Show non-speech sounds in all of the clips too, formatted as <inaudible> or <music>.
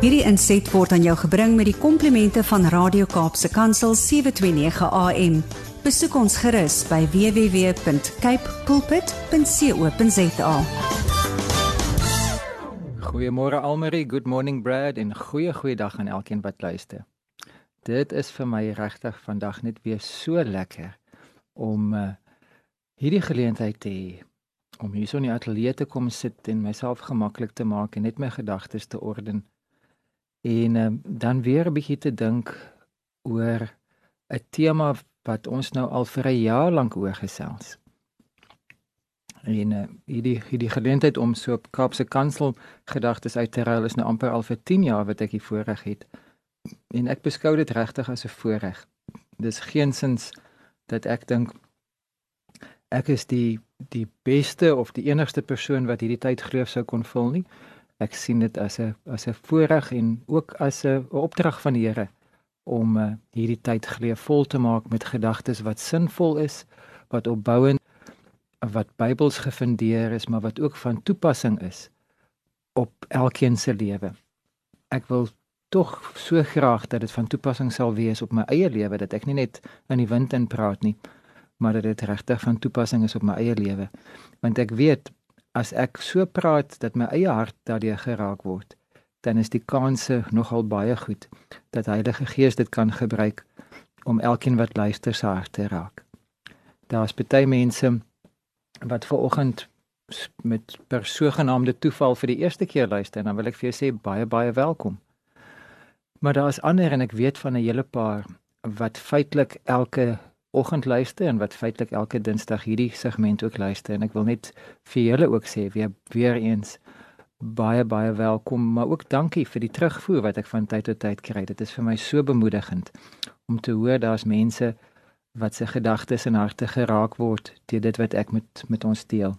Hierdie inset word aan jou gebring met die komplimente van Radio Kaapse Kansel 729 AM. Besoek ons gerus by www.cape pulpit.co.za. Goeiemôre Almarie, good morning Brad en goeie goeie dag aan elkeen wat luister. Dit is vir my regtig vandag net weer so lekker om uh, hierdie geleentheid te hê om hier so in die ateljee te kom sit en myself gemaklik te maak en net my gedagtes te orden en uh, dan weer 'n bietjie te dink oor 'n tema wat ons nou al vir 'n jaar lank oor gesels. En uh, hierdie hierdie geleentheid om so op Kaapse Kansel gedagtes uit te ruil is nou amper al vir 10 jaar wat ek hier voorreg het. En ek beskou dit regtig as 'n voorreg. Dis geensins dat ek dink ek is die die beste of die enigste persoon wat hierdie tyd geloof sou kon vul nie. Ek sien dit as 'n as 'n voorreg en ook as 'n opdrag van die Here om uh, hierdie tyd geloof vol te maak met gedagtes wat sinvol is, wat opbouend, wat Bybels gefundeer is, maar wat ook van toepassing is op elkeen se lewe. Ek wil tog so graag dat dit van toepassing sal wees op my eie lewe dat ek nie net in die wind in praat nie maar dat dit regtig van toepassing is op my eie lewe. Want ek weet as ek so praat dat my eie hart daardeur geraak word, dan is die kanse nogal baie goed dat Heilige Gees dit kan gebruik om elkeen wat luister se hart te raak. Daar's baie mense wat ver oggend met per sogenaamde toeval vir die eerste keer luister en dan wil ek vir jou sê baie baie welkom. Maar daar's ander en ek weet van 'n hele paar wat feitelik elke oggend luister en wat feitelik elke Dinsdag hierdie segment ook luister en ek wil net vir julle ook sê weer weer eens baie baie welkom maar ook dankie vir die terugvoer wat ek van tyd tot tyd kry. Dit is vir my so bemoedigend om te hoor daar's mense wat se gedagtes en harte geraak word deur dit wat ek met met ons deel.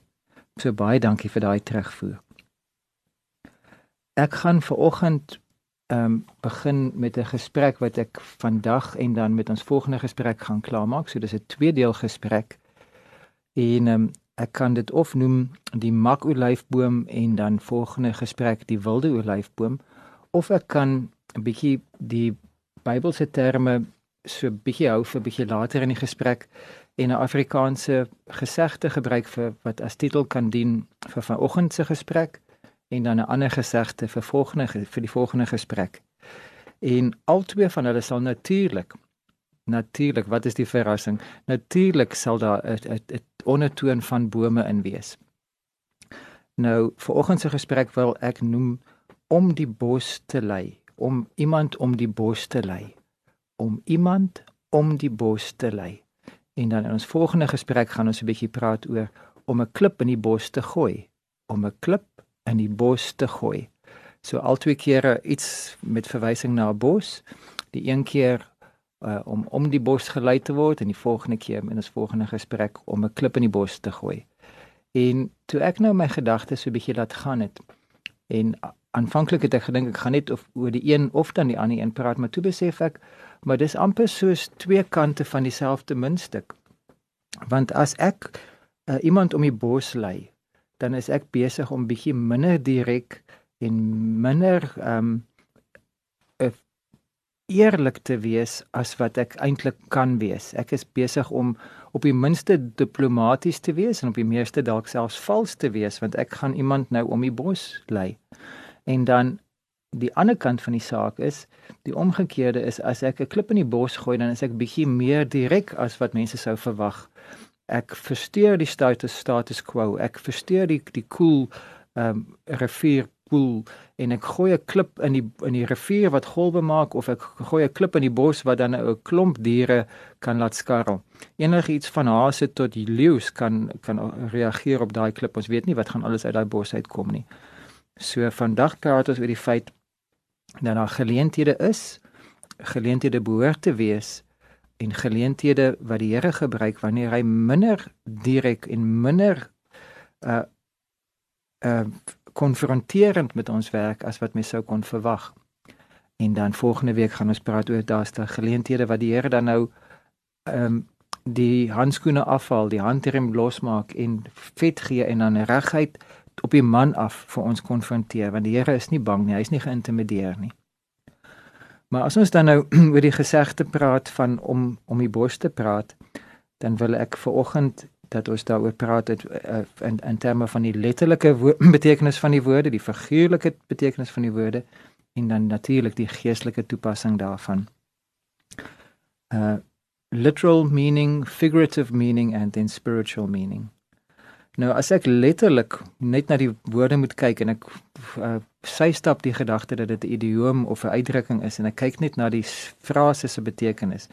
So baie dankie vir daai terugvoer. Ek gaan ver oggend ehm um, begin met 'n gesprek wat ek vandag en dan met ons volgende gesprek gaan klaarmaak. So dis 'n tweedeel gesprek. En ehm um, ek kan dit of noem die makolyfboom en dan volgende gesprek die wilde olyfboom of ek kan 'n bietjie die Bybelse terme so bietjie hou vir bietjie later in die gesprek en 'n Afrikaanse gesegde gebruik vir wat as titel kan dien vir vanoggend se gesprek en dan 'n ander gesegde vir volgende vir die volgende gesprek. En albei van hulle sal natuurlik natuurlik, wat is die verrassing? Natuurlik sal daar 'n ondertoon van bome in wees. Nou, vanoggend se gesprek wil ek noem om die bos te lei, om iemand om die bos te lei, om iemand om die bos te lei. En dan in ons volgende gesprek gaan ons 'n bietjie praat oor om 'n klip in die bos te gooi, om 'n klip in die bos te gooi. So al twee kere iets met verwysing na 'n bos. Die een keer uh, om om die bos gelei te word en die volgende keer in ons volgende gesprek om 'n klip in die bos te gooi. En toe ek nou my gedagtes so 'n bietjie laat gaan het en aanvanklik het ek gedink ek gaan net of oor die een of dan die ander een praat, maar toe besef ek maar dis amper soos twee kante van dieselfde muntstuk. Want as ek uh, iemand om die bos lei dan is ek besig om bietjie minder direk en minder ehm um, eerlik te wees as wat ek eintlik kan wees. Ek is besig om op die minste diplomaties te wees en op die meeste dalk selfs vals te wees want ek gaan iemand nou om die bos lei. En dan die ander kant van die saak is, die omgekeerde is as ek 'n klip in die bos gooi dan is ek bietjie meer direk as wat mense sou verwag ek versteur die status status quo. Ek versteur die die koel cool, ehm um, rivier pool en ek gooi 'n klip in die in die rivier wat golwe maak of ek gooi 'n klip in die bos wat dan 'n klomp diere kan laat skarrel. Enigiets van hase tot die leeu's kan kan reageer op daai klip. Ons weet nie wat gaan alles uit daai bos uitkom nie. So vandag praat ons oor die feit dat daar geleenthede is, geleenthede behoort te wees en geleenthede wat die Here gebruik wanneer hy minder direk en minder uh uh konfronterend met ons werk as wat mens sou kon verwag. En dan volgende week gaan ons praat oor daarste geleenthede wat die Here dan nou ehm um, die handskoene afhaal, die handrem losmaak en vet gee en dan reguit op die man af vir ons konfronteer want die Here is nie bang nie, hy is nie geïntimideer nie. Maar as ons dan nou <clears throat> oor die gesegde praat van om om die bos te praat, dan wil ek vir oggend dat ons daaroor praat het, uh, in in terme van die letterlike <clears throat> betekenis van die woorde, die figuurlike betekenis van die woorde en dan natuurlik die geestelike toepassing daarvan. Uh literal meaning, figurative meaning and then spiritual meaning. Nou as ek letterlik net na die woorde moet kyk en ek uh, sy stap die gedagte dat dit 'n idioom of 'n uitdrukking is en ek kyk net na die frase se betekenis,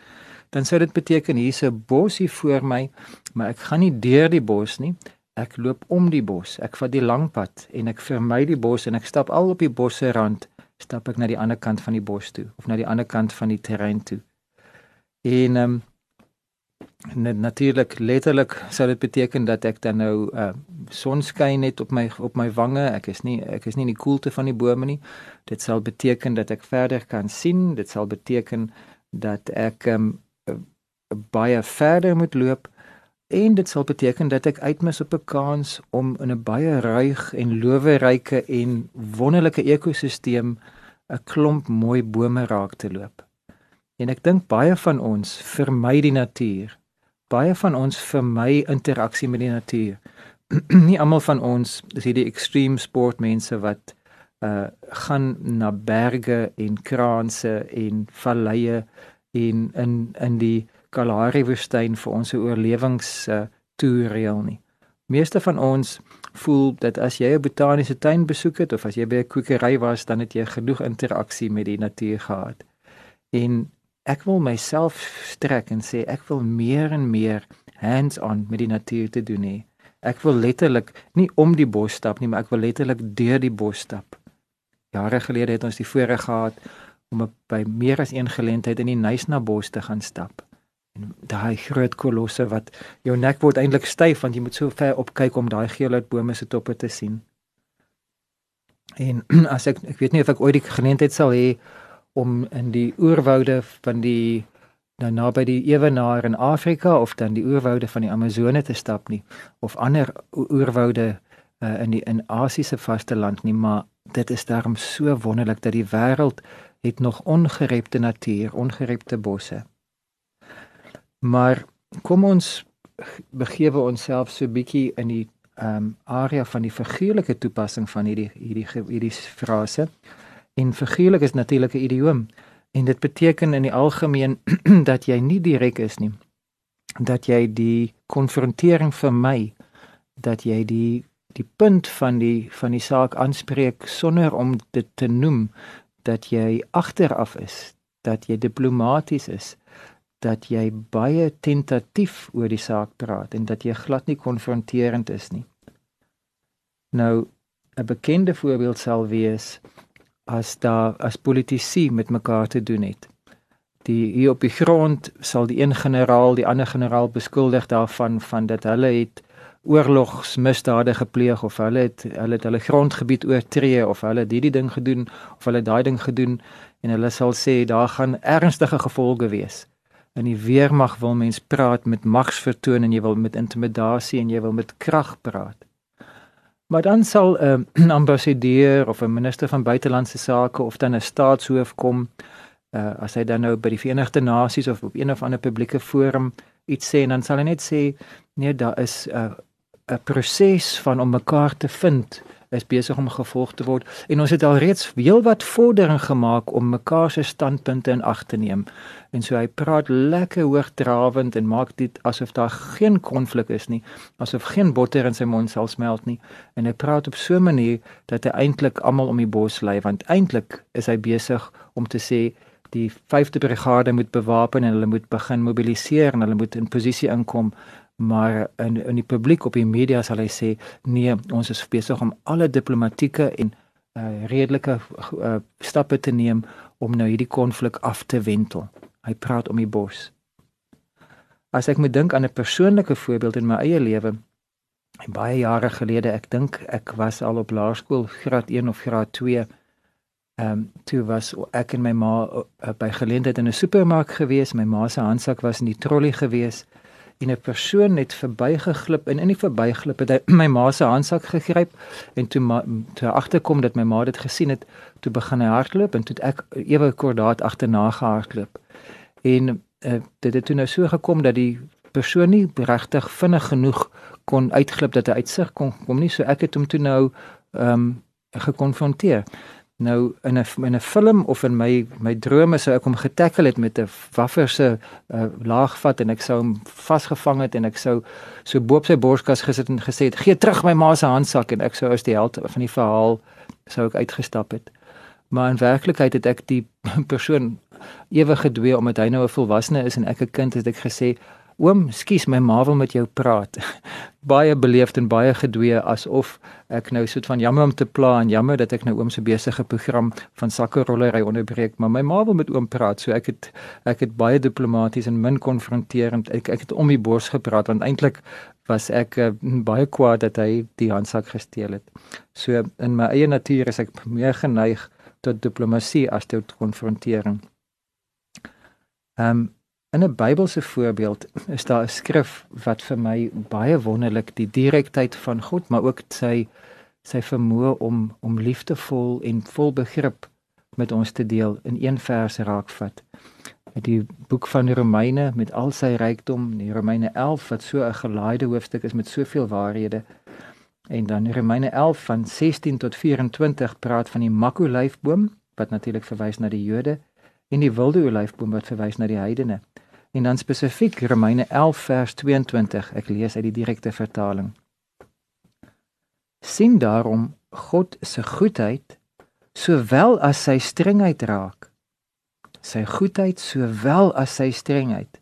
dan sou dit beteken hier's 'n bos hier voor my, maar ek gaan nie deur die bos nie. Ek loop om die bos. Ek vat die lang pad en ek vermy die bos en ek stap al op die bosse rand, stap ek na die ander kant van die bos toe of na die ander kant van die terrein toe. En ehm um, natuurlik letterlik sou dit beteken dat ek dan nou uh sonskyn net op my op my wange. Ek is nie ek is nie in die koelte van die bome nie. Dit sal beteken dat ek verder kan sien. Dit sal beteken dat ek um baie verder moet loop en dit sal beteken dat ek uitmis op 'n kans om in 'n baie ruig en loweryke en wonderlike ekosisteem 'n klomp mooi bome raak te loop. En ek dink baie van ons vermy die natuur. Baie van ons vermy interaksie met die natuur. <clears throat> Nie almal van ons is hierdie extreme sport mense wat uh gaan na berge en kraanse en valleie en in in die Kalahari woestyn vir ons oorlewings uh toer reël nie. Meeste van ons voel dat as jy 'n botaniese tuin besoek het of as jy by 'n kwekery was, dan het jy genoeg interaksie met die natuur gehad. En ek wil myself strek en sê ek wil meer en meer hands-on met die natuur te doen hê. Ek wil letterlik nie om die bos stap nie, maar ek wil letterlik deur die bos stap. Jare gelede het ons die voorreg gehad om by meer as een geleentheid in die Nysna bos te gaan stap. En daai groot kolosse wat jou nek word eintlik styf want jy moet so ver opkyk om daai geelhoutbome se toppe te sien. En <clears throat> as ek ek weet nie of ek ooit die geleentheid sal hê om in die oerwoude van die nou naby die Ewenaar in Afrika of dan die oerwoude van die Amazone te stap nie of ander oerwoude uh, in die in Asiese vasteland nie maar dit is daarom so wonderlik dat die wêreld het nog ongerepte natuur, ongerepte bosse. Maar kom ons begewe onsself so bietjie in die ehm um, area van die figuurlike toepassing van hierdie hierdie hierdie frase. En figuurlik is natuurlik 'n idioom en dit beteken in die algemeen <clears throat> dat jy nie direk is nie. Dat jy die konfrontering vir my dat jy die die punt van die van die saak aanspreek sonder om dit te noem dat jy agteraf is, dat jy diplomaties is, dat jy baie tentatief oor die saak praat en dat jy glad nie konfronterend is nie. Nou 'n bekende voorbeeld sal wees as daar as politici met mekaar te doen het. Die hier op die grond sal die een generaal die ander generaal beskuldig daarvan van dat hulle het oorlogsmisdade gepleeg of hulle het hulle het hulle grondgebied oortree of hulle het hierdie ding gedoen of hulle daai ding gedoen en hulle sal sê daar gaan ernstige gevolge wees. In die weermag wil mens praat met magsvertoon en jy wil met intimidasie en jy wil met krag praat. Maar dan sal <clears throat> 'n uh, ambassadeur of 'n minister van buitelandse sake of dan 'n staatshoof kom uh, as hy dan nou by die Verenigde Nasies of op een of ander publieke forum iets sê en dan sal hy net sê nee daar is 'n uh, 'n proses van om mekaar te vind is besig om gevolg te word en ons het al reeds heelwat vordering gemaak om mekaar se standpunte in ag te neem. En so hy praat lekker hoogdrawend en maak dit asof daar geen konflik is nie, asof geen botter in sy mond sal smelt nie en hy praat op so 'n manier dat hy eintlik almal om die bos lei want eintlik is hy besig om te sê die 5de brigade moet bewapen en hulle moet begin mobiliseer en hulle moet in posisie inkom maar in in die publiek op die media sal hy sê nee ons is besig om alle diplomatieke en uh, redelike uh, stappe te neem om nou hierdie konflik af te wentel. Hy praat om die bos. As ek moet dink aan 'n persoonlike voorbeeld in my eie lewe baie jare gelede ek dink ek was al op laerskool graad 1 of graad 2 ehm um, toe was ek en my ma uh, by geleentheid in 'n supermark gewees. My ma se handsak was in die trolly gewees en 'n persoon het verbygeglip en in die verbyglip het hy <clears throat> my ma se handsak gegryp en toe ma, toe agterkom dat my ma dit gesien het, toe begin hy hardloop en toe ek ewe kordaat agterna gehardloop. En uh, dit het toe nou so gekom dat die persoon nie regtig vinnig genoeg kon uitglip dat hy uitsig kon kom nie, so ek het hom toe nou ehm um, gekonfronteer. Nou in 'n in 'n film of in my my drome sou ek hom getackle het met 'n waffer se uh, laagvat en ek sou hom vasgevang het en ek sou so bo op sy borskas gesit en gesê het gee terug my ma se handsak en ek sou as die held van die verhaal sou ek uitgestap het. Maar in werklikheid het ek die <laughs> persoon ewig gedwee omdat hy nou 'n volwassene is en ek 'n kind het ek gesê Oom, skus, my ma wil met jou praat. <laughs> baie beleefd en baie gedwee asof ek nou soet van jammer om te pla en jammer dat ek nou oom se besige program van sakkerollery onderbreek, maar my ma wil met oom praat, so ek het ek het baie diplomaties en min konfronterend. Ek ek het om die bors gepraat want eintlik was ek uh, baie kwaad dat hy die handsak gesteel het. So in my eie natuur is ek meer geneig tot diplomatie as tot konfrontering. Ehm um, In 'n Bybelse voorbeeld is daar 'n skrif wat vir my baie wonderlik die direktheid van God, maar ook sy sy vermoë om om liefdevol en vol begrip met ons te deel in een vers raakvat. Met die boek van Romeine met al sy rykdom, die Romeine 11 wat so 'n gelaaide hoofstuk is met soveel waarhede. En dan Romeine 11 van 16 tot 24 praat van die makolyfboom wat natuurlik verwys na die Jode en die wilde olyfboom wat verwys na die heidene. En dan spesifiek Romeine 11 vers 22. Ek lees uit die direkte vertaling. sien daarom God se goedheid sowel as sy strengheid raak. Sy goedheid sowel as sy strengheid.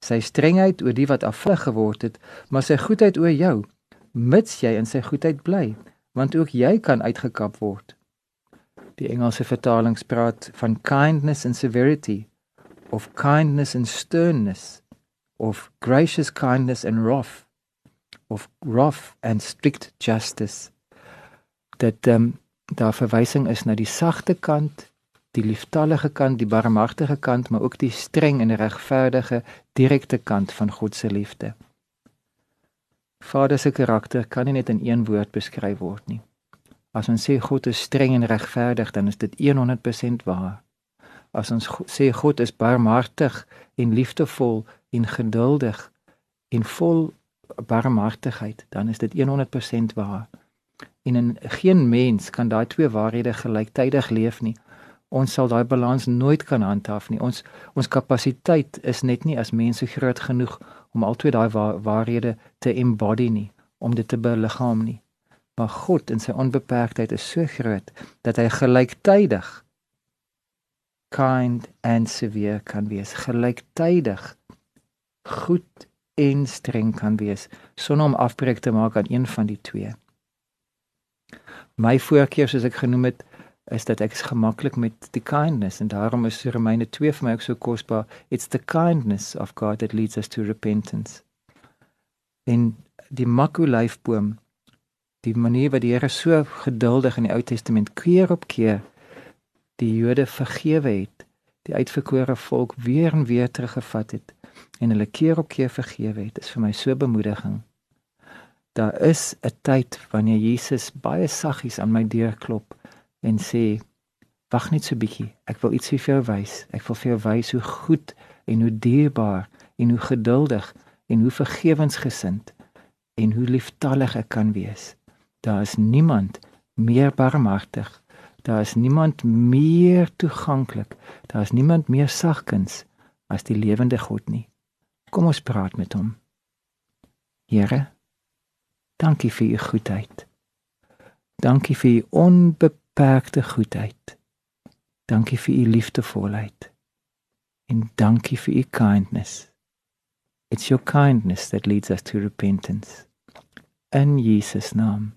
Sy strengheid oor die wat aflig geword het, maar sy goedheid oor jou, mits jy in sy goedheid bly, want ook jy kan uitgekap word. Die Engelse vertaling praat van kindness and severity of kindness and sternness, of gracious kindness and wrath, of wrath and strict justice. Dat ehm um, daar verwysing is na die sagte kant, die lieftallige kant, die barmhartige kant, maar ook die streng en regverdige direkte kant van God se liefde. Vader se karakter kan nie net in een woord beskryf word nie. As ons sê God is streng en regverdig, dan is dit 100% waar as ons sê God is barmhartig en liefdevol en geduldig en vol barmhartigheid, dan is dit 100% waar. En in geen mens kan daai twee waarhede gelyktydig leef nie. Ons sal daai balans nooit kan handhaaf nie. Ons ons kapasiteit is net nie as mense groot genoeg om altyd daai waarhede te embody nie, om dit te beliggaam nie. Maar God in sy onbeperktheid is so groot dat hy gelyktydig kind and severe kan wees. Gelyktydig goed en streng kan wees sonder om afbreek te maak aan een van die twee. My voorkeur soos ek genoem het is dat ek gemaklik met die kindness en daarom is Romeine 2 vir my ook so kosbaar it's the kindness of God that leads us to repentance. In die makulyfboom die manier wat die Here so geduldig in die Ou Testament keer op keer die Jode vergewe het, die uitverkore volk weer en weer teruggevat het en hulle keer op keer vergewe het, is vir my so bemoediging. Daar is 'n tyd wanneer Jesus baie saggies aan my deur klop en sê: "Wag net so bietjie, ek wil iets vir jou wys. Ek wil vir jou wys hoe goed en hoe dierbaar en hoe geduldig en hoe vergewensgesind en hoe lieftallig ek kan wees. Daar is niemand meer barmhartig Daar is niemand meer toeganklik. Daar is niemand meer sagkens as die lewende God nie. Kom ons praat met hom. Here, dankie vir u goedheid. Dankie vir u onbeperkte goedheid. Dankie vir u liefdevolheid. En dankie vir u kindness. It's your kindness that leads us to repentance. In Jesus naam.